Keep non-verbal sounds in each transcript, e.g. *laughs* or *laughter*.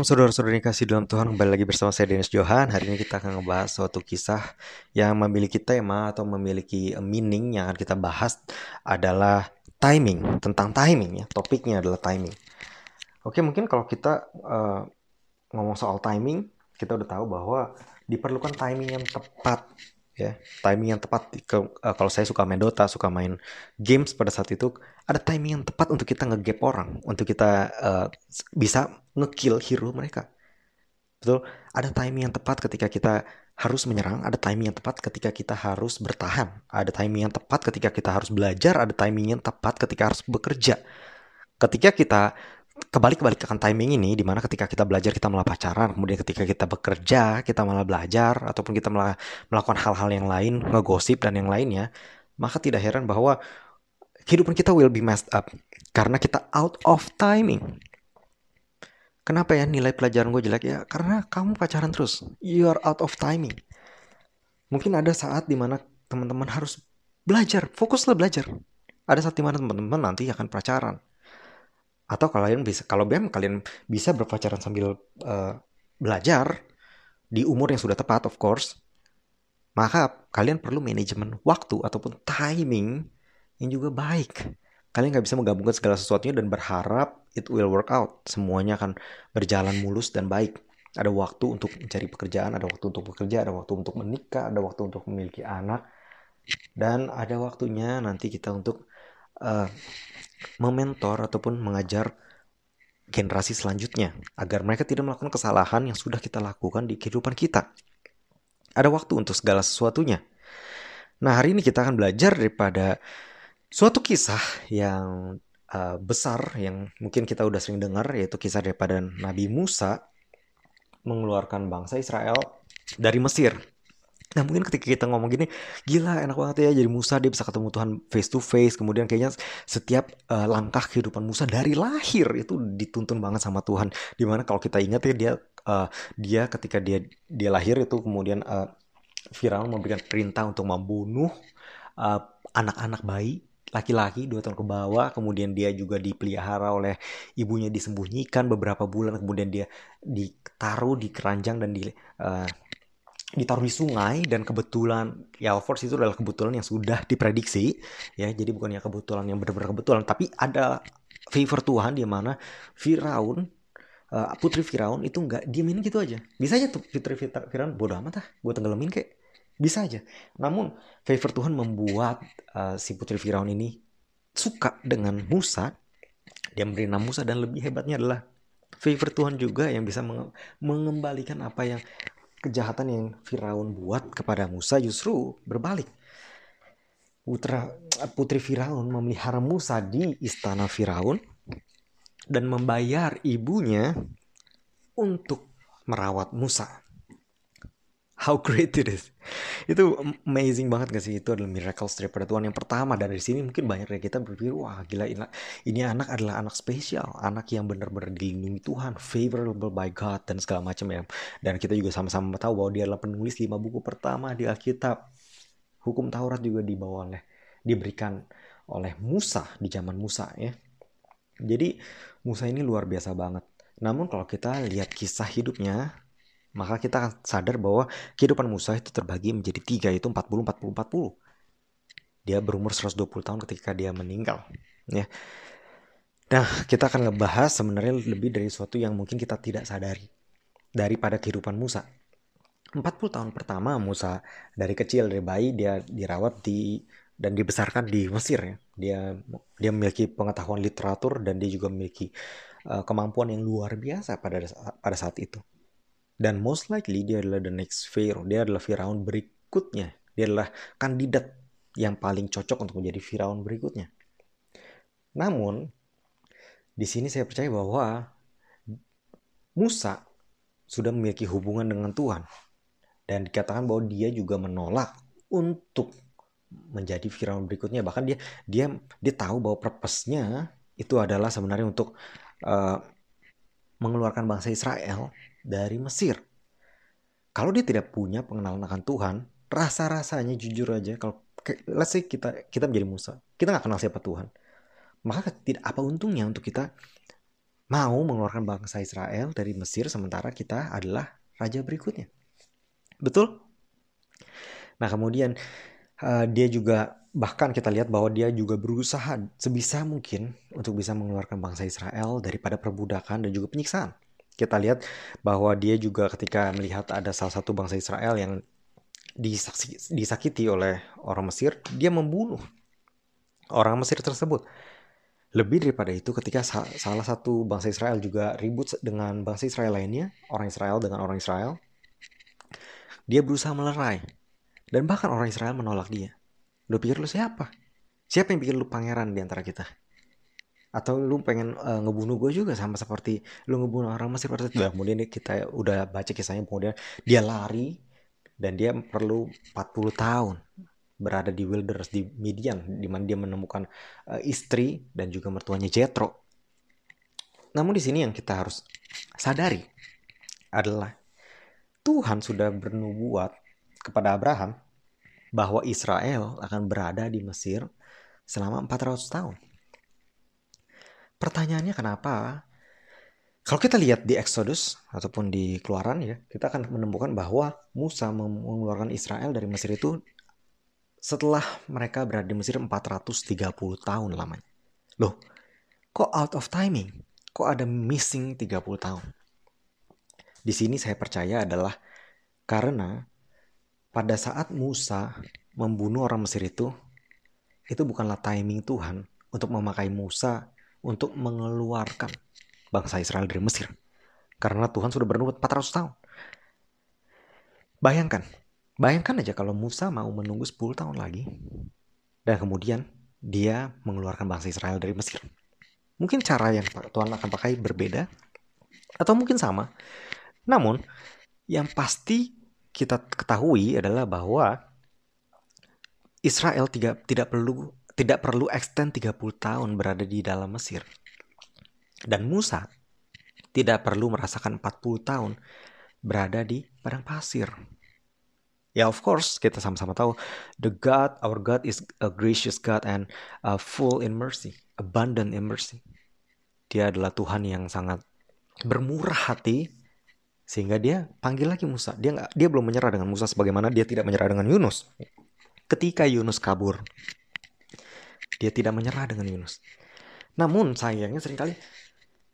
Shalom saudara-saudara yang kasih dalam Tuhan. Kembali lagi bersama saya Dennis Johan. Hari ini kita akan ngebahas suatu kisah Yang memiliki tema atau memiliki meaning Yang akan kita bahas adalah timing Tentang timing ya. Topiknya adalah timing. Oke mungkin kalau kita uh, ngomong soal timing Kita udah tahu bahwa diperlukan timing yang tepat ya. Timing yang tepat. Ke, uh, kalau saya suka main Dota suka main games pada saat itu ada timing yang tepat untuk kita ngegap orang untuk kita uh, bisa ngekill hero mereka. Betul? Ada timing yang tepat ketika kita harus menyerang ada timing yang tepat ketika kita harus bertahan ada timing yang tepat ketika kita harus belajar ada timing yang tepat ketika harus bekerja. Ketika kita kebalik-kebalik akan timing ini di mana ketika kita belajar kita malah pacaran kemudian ketika kita bekerja kita malah belajar ataupun kita malah melakukan hal-hal yang lain ngegosip dan yang lainnya maka tidak heran bahwa kehidupan kita will be messed up karena kita out of timing. Kenapa ya nilai pelajaran gue jelek? Ya karena kamu pacaran terus. You are out of timing. Mungkin ada saat di mana teman-teman harus belajar fokuslah belajar. Ada saat di mana teman-teman nanti akan pacaran atau kalian bisa kalau BM kalian bisa berpacaran sambil uh, belajar di umur yang sudah tepat of course. Maka kalian perlu manajemen waktu ataupun timing yang juga baik. Kalian nggak bisa menggabungkan segala sesuatunya dan berharap it will work out. Semuanya akan berjalan mulus dan baik. Ada waktu untuk mencari pekerjaan ada waktu untuk bekerja ada waktu untuk menikah ada waktu untuk memiliki anak dan ada waktunya nanti kita untuk uh, mementor ataupun mengajar generasi selanjutnya agar mereka tidak melakukan kesalahan yang sudah kita lakukan di kehidupan kita. Ada waktu untuk segala sesuatunya. Nah, hari ini kita akan belajar daripada suatu kisah yang uh, besar yang mungkin kita udah sering dengar yaitu kisah daripada Nabi Musa mengeluarkan bangsa Israel dari Mesir. Nah mungkin ketika kita ngomong gini, gila enak banget ya jadi Musa dia bisa ketemu Tuhan face to face. Kemudian kayaknya setiap uh, langkah kehidupan Musa dari lahir itu dituntun banget sama Tuhan. Di mana kalau kita ingat ya dia uh, dia ketika dia dia lahir itu kemudian uh, Firaun memberikan perintah untuk membunuh anak-anak uh, bayi laki-laki dua tahun ke bawah kemudian dia juga dipelihara oleh ibunya disembunyikan beberapa bulan kemudian dia ditaruh di keranjang dan di uh, ditaruh di sungai dan kebetulan ya of course itu adalah kebetulan yang sudah diprediksi ya jadi bukannya kebetulan yang benar-benar kebetulan tapi ada favor Tuhan di mana Firaun uh, putri Firaun itu nggak diemin gitu aja. Bisa aja tuh putri Firaun bodoh amat ah gue tenggelamin kayak bisa aja. Namun favor Tuhan membuat uh, si putri Firaun ini suka dengan Musa. Dia memberi nama Musa dan lebih hebatnya adalah favor Tuhan juga yang bisa mengembalikan apa yang kejahatan yang Firaun buat kepada Musa justru berbalik. Putra, putri Firaun memelihara Musa di istana Firaun dan membayar ibunya untuk merawat Musa. How great it is. Itu amazing banget gak sih? Itu adalah miracle daripada Tuhan yang pertama. Dan dari sini mungkin banyak dari kita berpikir, wah gila ini, ini anak adalah anak spesial. Anak yang benar-benar dilindungi Tuhan. Favorable by God dan segala macam ya. Dan kita juga sama-sama tahu bahwa dia adalah penulis lima buku pertama di Alkitab. Hukum Taurat juga dibawa oleh, diberikan oleh Musa di zaman Musa ya. Jadi Musa ini luar biasa banget. Namun kalau kita lihat kisah hidupnya, maka kita akan sadar bahwa kehidupan Musa itu terbagi menjadi tiga yaitu 40 40 40. Dia berumur 120 tahun ketika dia meninggal, ya. Nah, kita akan ngebahas sebenarnya lebih dari sesuatu yang mungkin kita tidak sadari daripada kehidupan Musa. 40 tahun pertama Musa dari kecil dari bayi dia dirawat di dan dibesarkan di Mesir ya. Dia dia memiliki pengetahuan literatur dan dia juga memiliki uh, kemampuan yang luar biasa pada pada saat itu. Dan most likely dia adalah the next Pharaoh. Dia adalah Firaun berikutnya. Dia adalah kandidat yang paling cocok untuk menjadi Firaun berikutnya. Namun, di sini saya percaya bahwa Musa sudah memiliki hubungan dengan Tuhan. Dan dikatakan bahwa dia juga menolak untuk menjadi Firaun berikutnya. Bahkan dia dia dia tahu bahwa purpose-nya itu adalah sebenarnya untuk uh, mengeluarkan bangsa Israel dari Mesir. Kalau dia tidak punya pengenalan akan Tuhan, rasa-rasanya jujur aja kalau let's say kita kita menjadi Musa, kita nggak kenal siapa Tuhan. Maka tidak apa untungnya untuk kita mau mengeluarkan bangsa Israel dari Mesir sementara kita adalah raja berikutnya. Betul? Nah, kemudian uh, dia juga bahkan kita lihat bahwa dia juga berusaha sebisa mungkin untuk bisa mengeluarkan bangsa Israel daripada perbudakan dan juga penyiksaan. Kita lihat bahwa dia juga ketika melihat ada salah satu bangsa Israel yang disakiti oleh orang Mesir, dia membunuh orang Mesir tersebut. Lebih daripada itu ketika salah satu bangsa Israel juga ribut dengan bangsa Israel lainnya, orang Israel dengan orang Israel, dia berusaha melerai. Dan bahkan orang Israel menolak dia. Lu pikir lu siapa? Siapa yang pikir lu pangeran di antara kita? Atau lu pengen uh, ngebunuh gue juga sama seperti lu ngebunuh orang Mesir pada itu. Kemudian kita udah baca kisahnya kemudian dia lari dan dia perlu 40 tahun berada di wilderness di Midian di mana dia menemukan uh, istri dan juga mertuanya Jethro. Namun di sini yang kita harus sadari adalah Tuhan sudah bernubuat kepada Abraham bahwa Israel akan berada di Mesir selama 400 tahun. Pertanyaannya kenapa? Kalau kita lihat di Exodus ataupun di Keluaran ya, kita akan menemukan bahwa Musa mengeluarkan Israel dari Mesir itu setelah mereka berada di Mesir 430 tahun lamanya. Loh, kok out of timing? Kok ada missing 30 tahun? Di sini saya percaya adalah karena pada saat Musa membunuh orang Mesir itu, itu bukanlah timing Tuhan untuk memakai Musa untuk mengeluarkan bangsa Israel dari Mesir. Karena Tuhan sudah bernubuat 400 tahun. Bayangkan, Bayangkan aja kalau Musa mau menunggu 10 tahun lagi dan kemudian dia mengeluarkan bangsa Israel dari Mesir. Mungkin cara yang Tuhan akan pakai berbeda atau mungkin sama. Namun yang pasti kita ketahui adalah bahwa Israel tidak tidak perlu tidak perlu extend 30 tahun berada di dalam Mesir. Dan Musa tidak perlu merasakan 40 tahun berada di padang pasir. Ya of course kita sama-sama tahu the God our God is a gracious God and uh, full in mercy, abundant in mercy. Dia adalah Tuhan yang sangat bermurah hati sehingga dia panggil lagi Musa. Dia nggak dia belum menyerah dengan Musa sebagaimana dia tidak menyerah dengan Yunus. Ketika Yunus kabur, dia tidak menyerah dengan Yunus. Namun sayangnya sering kali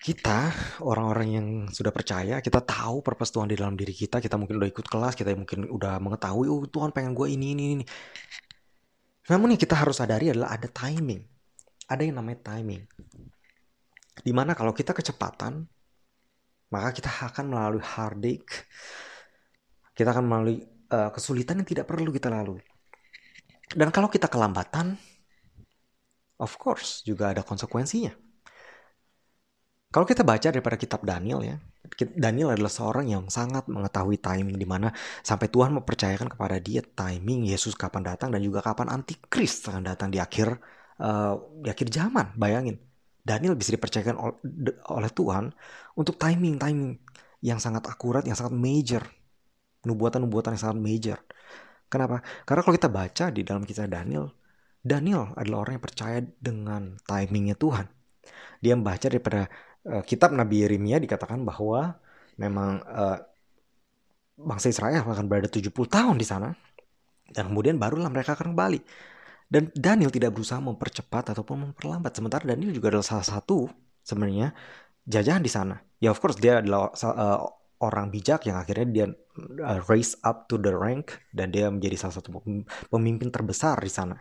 kita orang-orang yang sudah percaya kita tahu purpose Tuhan di dalam diri kita kita mungkin udah ikut kelas kita mungkin udah mengetahui oh Tuhan pengen gue ini ini ini namun yang kita harus sadari adalah ada timing ada yang namanya timing di mana kalau kita kecepatan maka kita akan melalui heartache. Kita akan melalui uh, kesulitan yang tidak perlu kita lalui. Dan kalau kita kelambatan of course juga ada konsekuensinya. Kalau kita baca daripada kitab Daniel ya, Daniel adalah seorang yang sangat mengetahui timing di mana sampai Tuhan mempercayakan kepada dia timing Yesus kapan datang dan juga kapan antikris akan datang di akhir uh, di akhir zaman. Bayangin, Daniel bisa dipercayakan oleh Tuhan untuk timing timing yang sangat akurat, yang sangat major, nubuatan-nubuatan yang sangat major. Kenapa? Karena kalau kita baca di dalam kisah Daniel, Daniel adalah orang yang percaya dengan timingnya Tuhan. Dia membaca daripada uh, kitab Nabi Yeremia dikatakan bahwa memang uh, bangsa Israel akan berada 70 tahun di sana dan kemudian barulah mereka akan kembali. Dan Daniel tidak berusaha mempercepat ataupun memperlambat. Sementara Daniel juga adalah salah satu sebenarnya jajahan di sana. Ya of course dia adalah uh, orang bijak yang akhirnya dia uh, raise up to the rank dan dia menjadi salah satu pemimpin terbesar di sana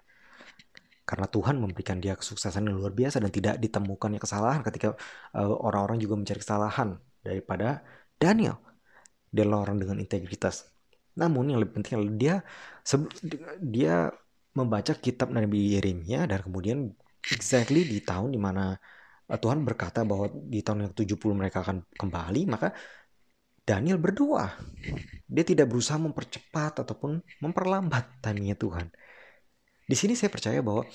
karena Tuhan memberikan dia kesuksesan yang luar biasa dan tidak ditemukannya kesalahan ketika uh, orang-orang juga mencari kesalahan daripada Daniel. Dia adalah orang dengan integritas. Namun yang lebih penting adalah dia dia membaca kitab Nabi Yeremia dan kemudian exactly di tahun di mana uh, Tuhan berkata bahwa di tahun yang 70 mereka akan kembali, maka Daniel berdoa. Dia tidak berusaha mempercepat ataupun memperlambat timingnya Tuhan. Di sini saya percaya bahwa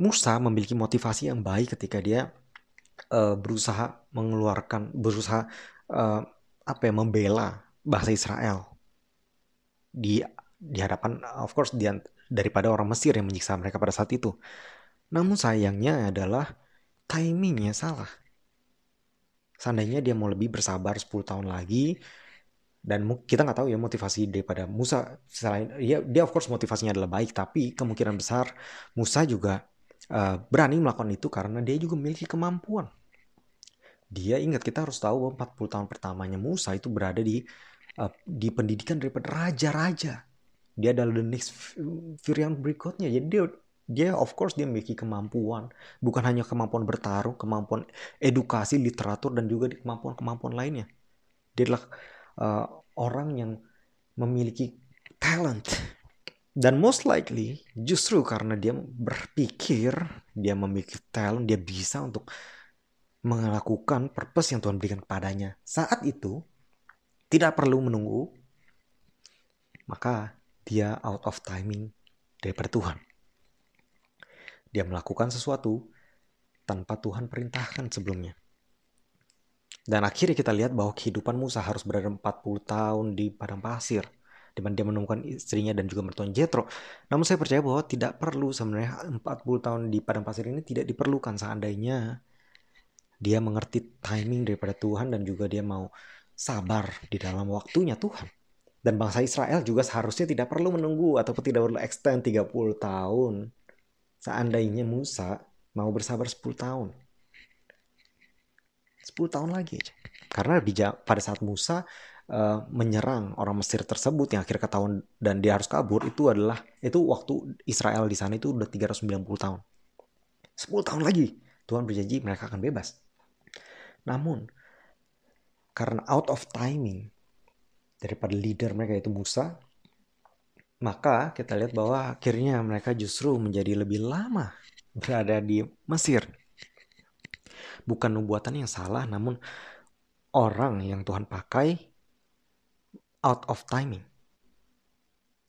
Musa memiliki motivasi yang baik ketika dia uh, berusaha mengeluarkan, berusaha uh, apa ya membela bahasa Israel di di hadapan of course di, daripada orang Mesir yang menyiksa mereka pada saat itu. Namun sayangnya adalah timingnya salah. Seandainya dia mau lebih bersabar 10 tahun lagi, dan kita nggak tahu ya motivasi daripada Musa selain ya dia of course motivasinya adalah baik tapi kemungkinan besar Musa juga uh, berani melakukan itu karena dia juga memiliki kemampuan dia ingat kita harus tahu bahwa 40 tahun pertamanya Musa itu berada di uh, di pendidikan daripada raja-raja dia adalah the next Firian berikutnya. Jadi dia dia of course dia memiliki kemampuan. Bukan hanya kemampuan bertarung kemampuan edukasi literatur dan juga kemampuan-kemampuan lainnya. Dia adalah uh, orang yang memiliki talent. Dan most likely justru karena dia berpikir dia memiliki talent dia bisa untuk melakukan purpose yang Tuhan berikan kepadanya. Saat itu tidak perlu menunggu maka dia out of timing daripada Tuhan dia melakukan sesuatu tanpa Tuhan perintahkan sebelumnya dan akhirnya kita lihat bahwa kehidupan Musa harus berada 40 tahun di padang pasir di mana dia menemukan istrinya dan juga mertuanya Jethro. Namun saya percaya bahwa tidak perlu sebenarnya 40 tahun di padang pasir ini tidak diperlukan seandainya dia mengerti timing daripada Tuhan dan juga dia mau sabar di dalam waktunya Tuhan. Dan bangsa Israel juga seharusnya tidak perlu menunggu ataupun tidak perlu extend 30 tahun. Seandainya Musa mau bersabar 10 tahun. 10 tahun lagi aja. Karena di, pada saat Musa uh, menyerang orang Mesir tersebut yang akhirnya ketahuan dan dia harus kabur itu adalah itu waktu Israel di sana itu udah 390 tahun. 10 tahun lagi Tuhan berjanji mereka akan bebas. Namun karena out of timing daripada leader mereka itu Musa, maka kita lihat bahwa akhirnya mereka justru menjadi lebih lama berada di Mesir bukan nubuatan yang salah, namun orang yang Tuhan pakai out of timing.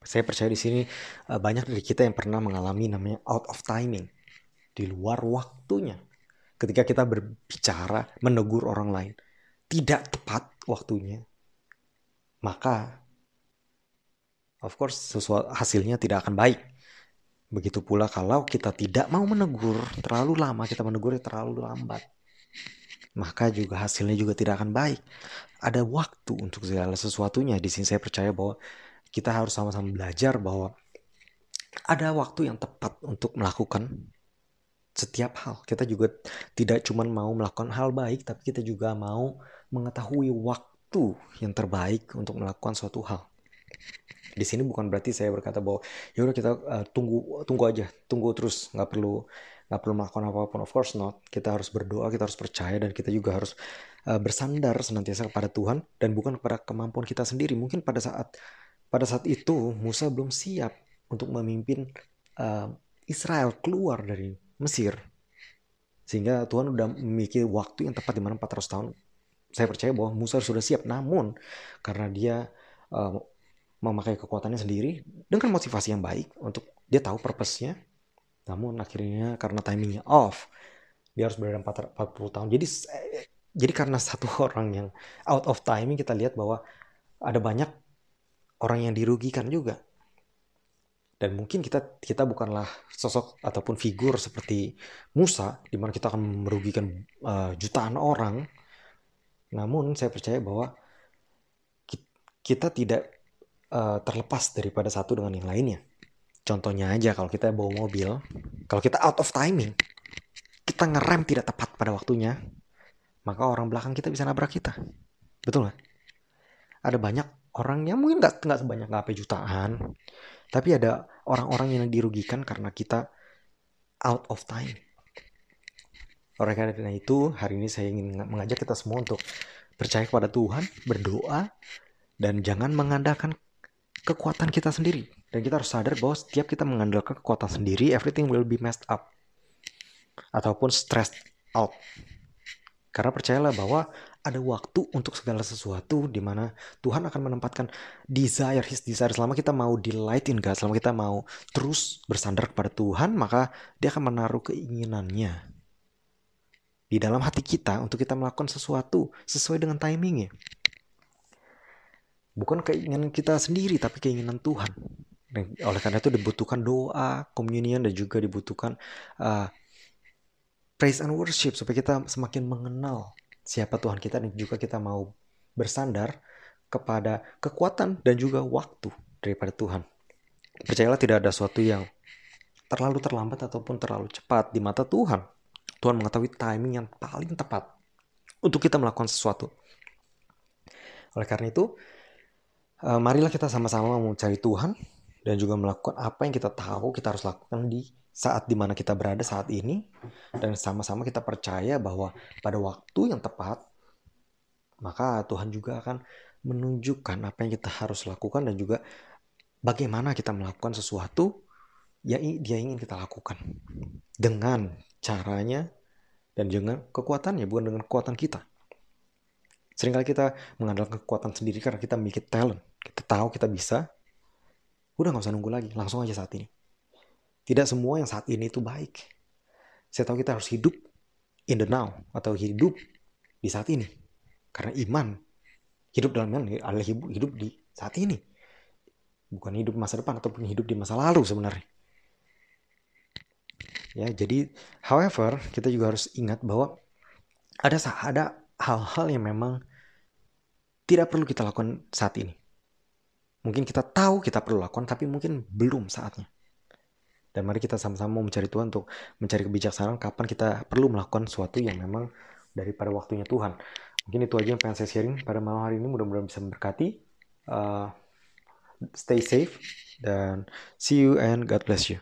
Saya percaya di sini eh, banyak dari kita yang pernah mengalami namanya out of timing, di luar waktunya. Ketika kita berbicara, menegur orang lain, tidak tepat waktunya, maka of course sesuatu hasilnya tidak akan baik. Begitu pula kalau kita tidak mau menegur terlalu lama, kita menegurnya terlalu lambat maka juga hasilnya juga tidak akan baik. Ada waktu untuk segala sesuatunya. Di sini saya percaya bahwa kita harus sama-sama belajar bahwa ada waktu yang tepat untuk melakukan setiap hal. Kita juga tidak cuma mau melakukan hal baik, tapi kita juga mau mengetahui waktu yang terbaik untuk melakukan suatu hal. Di sini bukan berarti saya berkata bahwa ya udah kita uh, tunggu tunggu aja, tunggu terus, nggak perlu nggak perlu melakukan apa pun. Of course not. Kita harus berdoa kita harus percaya dan kita juga harus uh, bersandar senantiasa kepada Tuhan dan bukan kepada kemampuan kita sendiri. Mungkin pada saat pada saat itu Musa belum siap untuk memimpin uh, Israel keluar dari Mesir. Sehingga Tuhan sudah memiliki waktu yang tepat di mana 400 tahun saya percaya bahwa Musa sudah siap namun karena dia uh, memakai kekuatannya sendiri dengan motivasi yang baik untuk dia tahu purpose-nya namun akhirnya karena timingnya off, dia harus berada 40 tahun. Jadi jadi karena satu *laughs* orang yang out of timing kita lihat bahwa ada banyak orang yang dirugikan juga. Dan mungkin kita kita bukanlah sosok ataupun figur seperti Musa di mana kita akan merugikan uh, jutaan orang. Namun saya percaya bahwa kita tidak uh, terlepas daripada satu dengan yang lainnya. Contohnya aja kalau kita bawa mobil, kalau kita out of timing, kita ngerem tidak tepat pada waktunya, maka orang belakang kita bisa nabrak kita. Betul nggak? Ada banyak orang yang mungkin nggak nggak sebanyak nggak jutaan, tapi ada orang-orang yang dirugikan karena kita out of time. Oleh karena itu, hari ini saya ingin mengajak kita semua untuk percaya kepada Tuhan, berdoa, dan jangan mengandalkan kekuatan kita sendiri. Dan kita harus sadar bahwa setiap kita mengandalkan kekuatan sendiri, everything will be messed up. Ataupun stressed out. Karena percayalah bahwa ada waktu untuk segala sesuatu di mana Tuhan akan menempatkan desire, his desire. Selama kita mau delight in God, selama kita mau terus bersandar kepada Tuhan, maka dia akan menaruh keinginannya di dalam hati kita untuk kita melakukan sesuatu sesuai dengan timingnya. Bukan keinginan kita sendiri, tapi keinginan Tuhan. Dan oleh karena itu dibutuhkan doa, communion dan juga dibutuhkan uh, praise and worship supaya kita semakin mengenal siapa Tuhan kita dan juga kita mau bersandar kepada kekuatan dan juga waktu daripada Tuhan. Percayalah tidak ada sesuatu yang terlalu terlambat ataupun terlalu cepat di mata Tuhan. Tuhan mengetahui timing yang paling tepat untuk kita melakukan sesuatu. Oleh karena itu, eh, marilah kita sama-sama mencari Tuhan dan juga melakukan apa yang kita tahu kita harus lakukan di saat di mana kita berada saat ini dan sama-sama kita percaya bahwa pada waktu yang tepat maka Tuhan juga akan menunjukkan apa yang kita harus lakukan dan juga bagaimana kita melakukan sesuatu yang dia ingin kita lakukan dengan caranya dan dengan kekuatannya bukan dengan kekuatan kita. Seringkali kita mengandalkan kekuatan sendiri karena kita memiliki talent. Kita tahu kita bisa. Udah nggak usah nunggu lagi, langsung aja saat ini. Tidak semua yang saat ini itu baik. Saya tahu kita harus hidup in the now atau hidup di saat ini. Karena iman hidup dalam iman adalah hidup, di saat ini bukan hidup masa depan ataupun hidup di masa lalu sebenarnya ya jadi however kita juga harus ingat bahwa ada ada hal-hal yang memang tidak perlu kita lakukan saat ini. Mungkin kita tahu kita perlu lakukan tapi mungkin belum saatnya. Dan mari kita sama-sama mencari Tuhan untuk mencari kebijaksanaan kapan kita perlu melakukan sesuatu yang memang daripada waktunya Tuhan. Mungkin itu aja yang pengen saya sharing pada malam hari ini. Mudah-mudahan bisa memberkati. Uh, stay safe dan see you and God bless you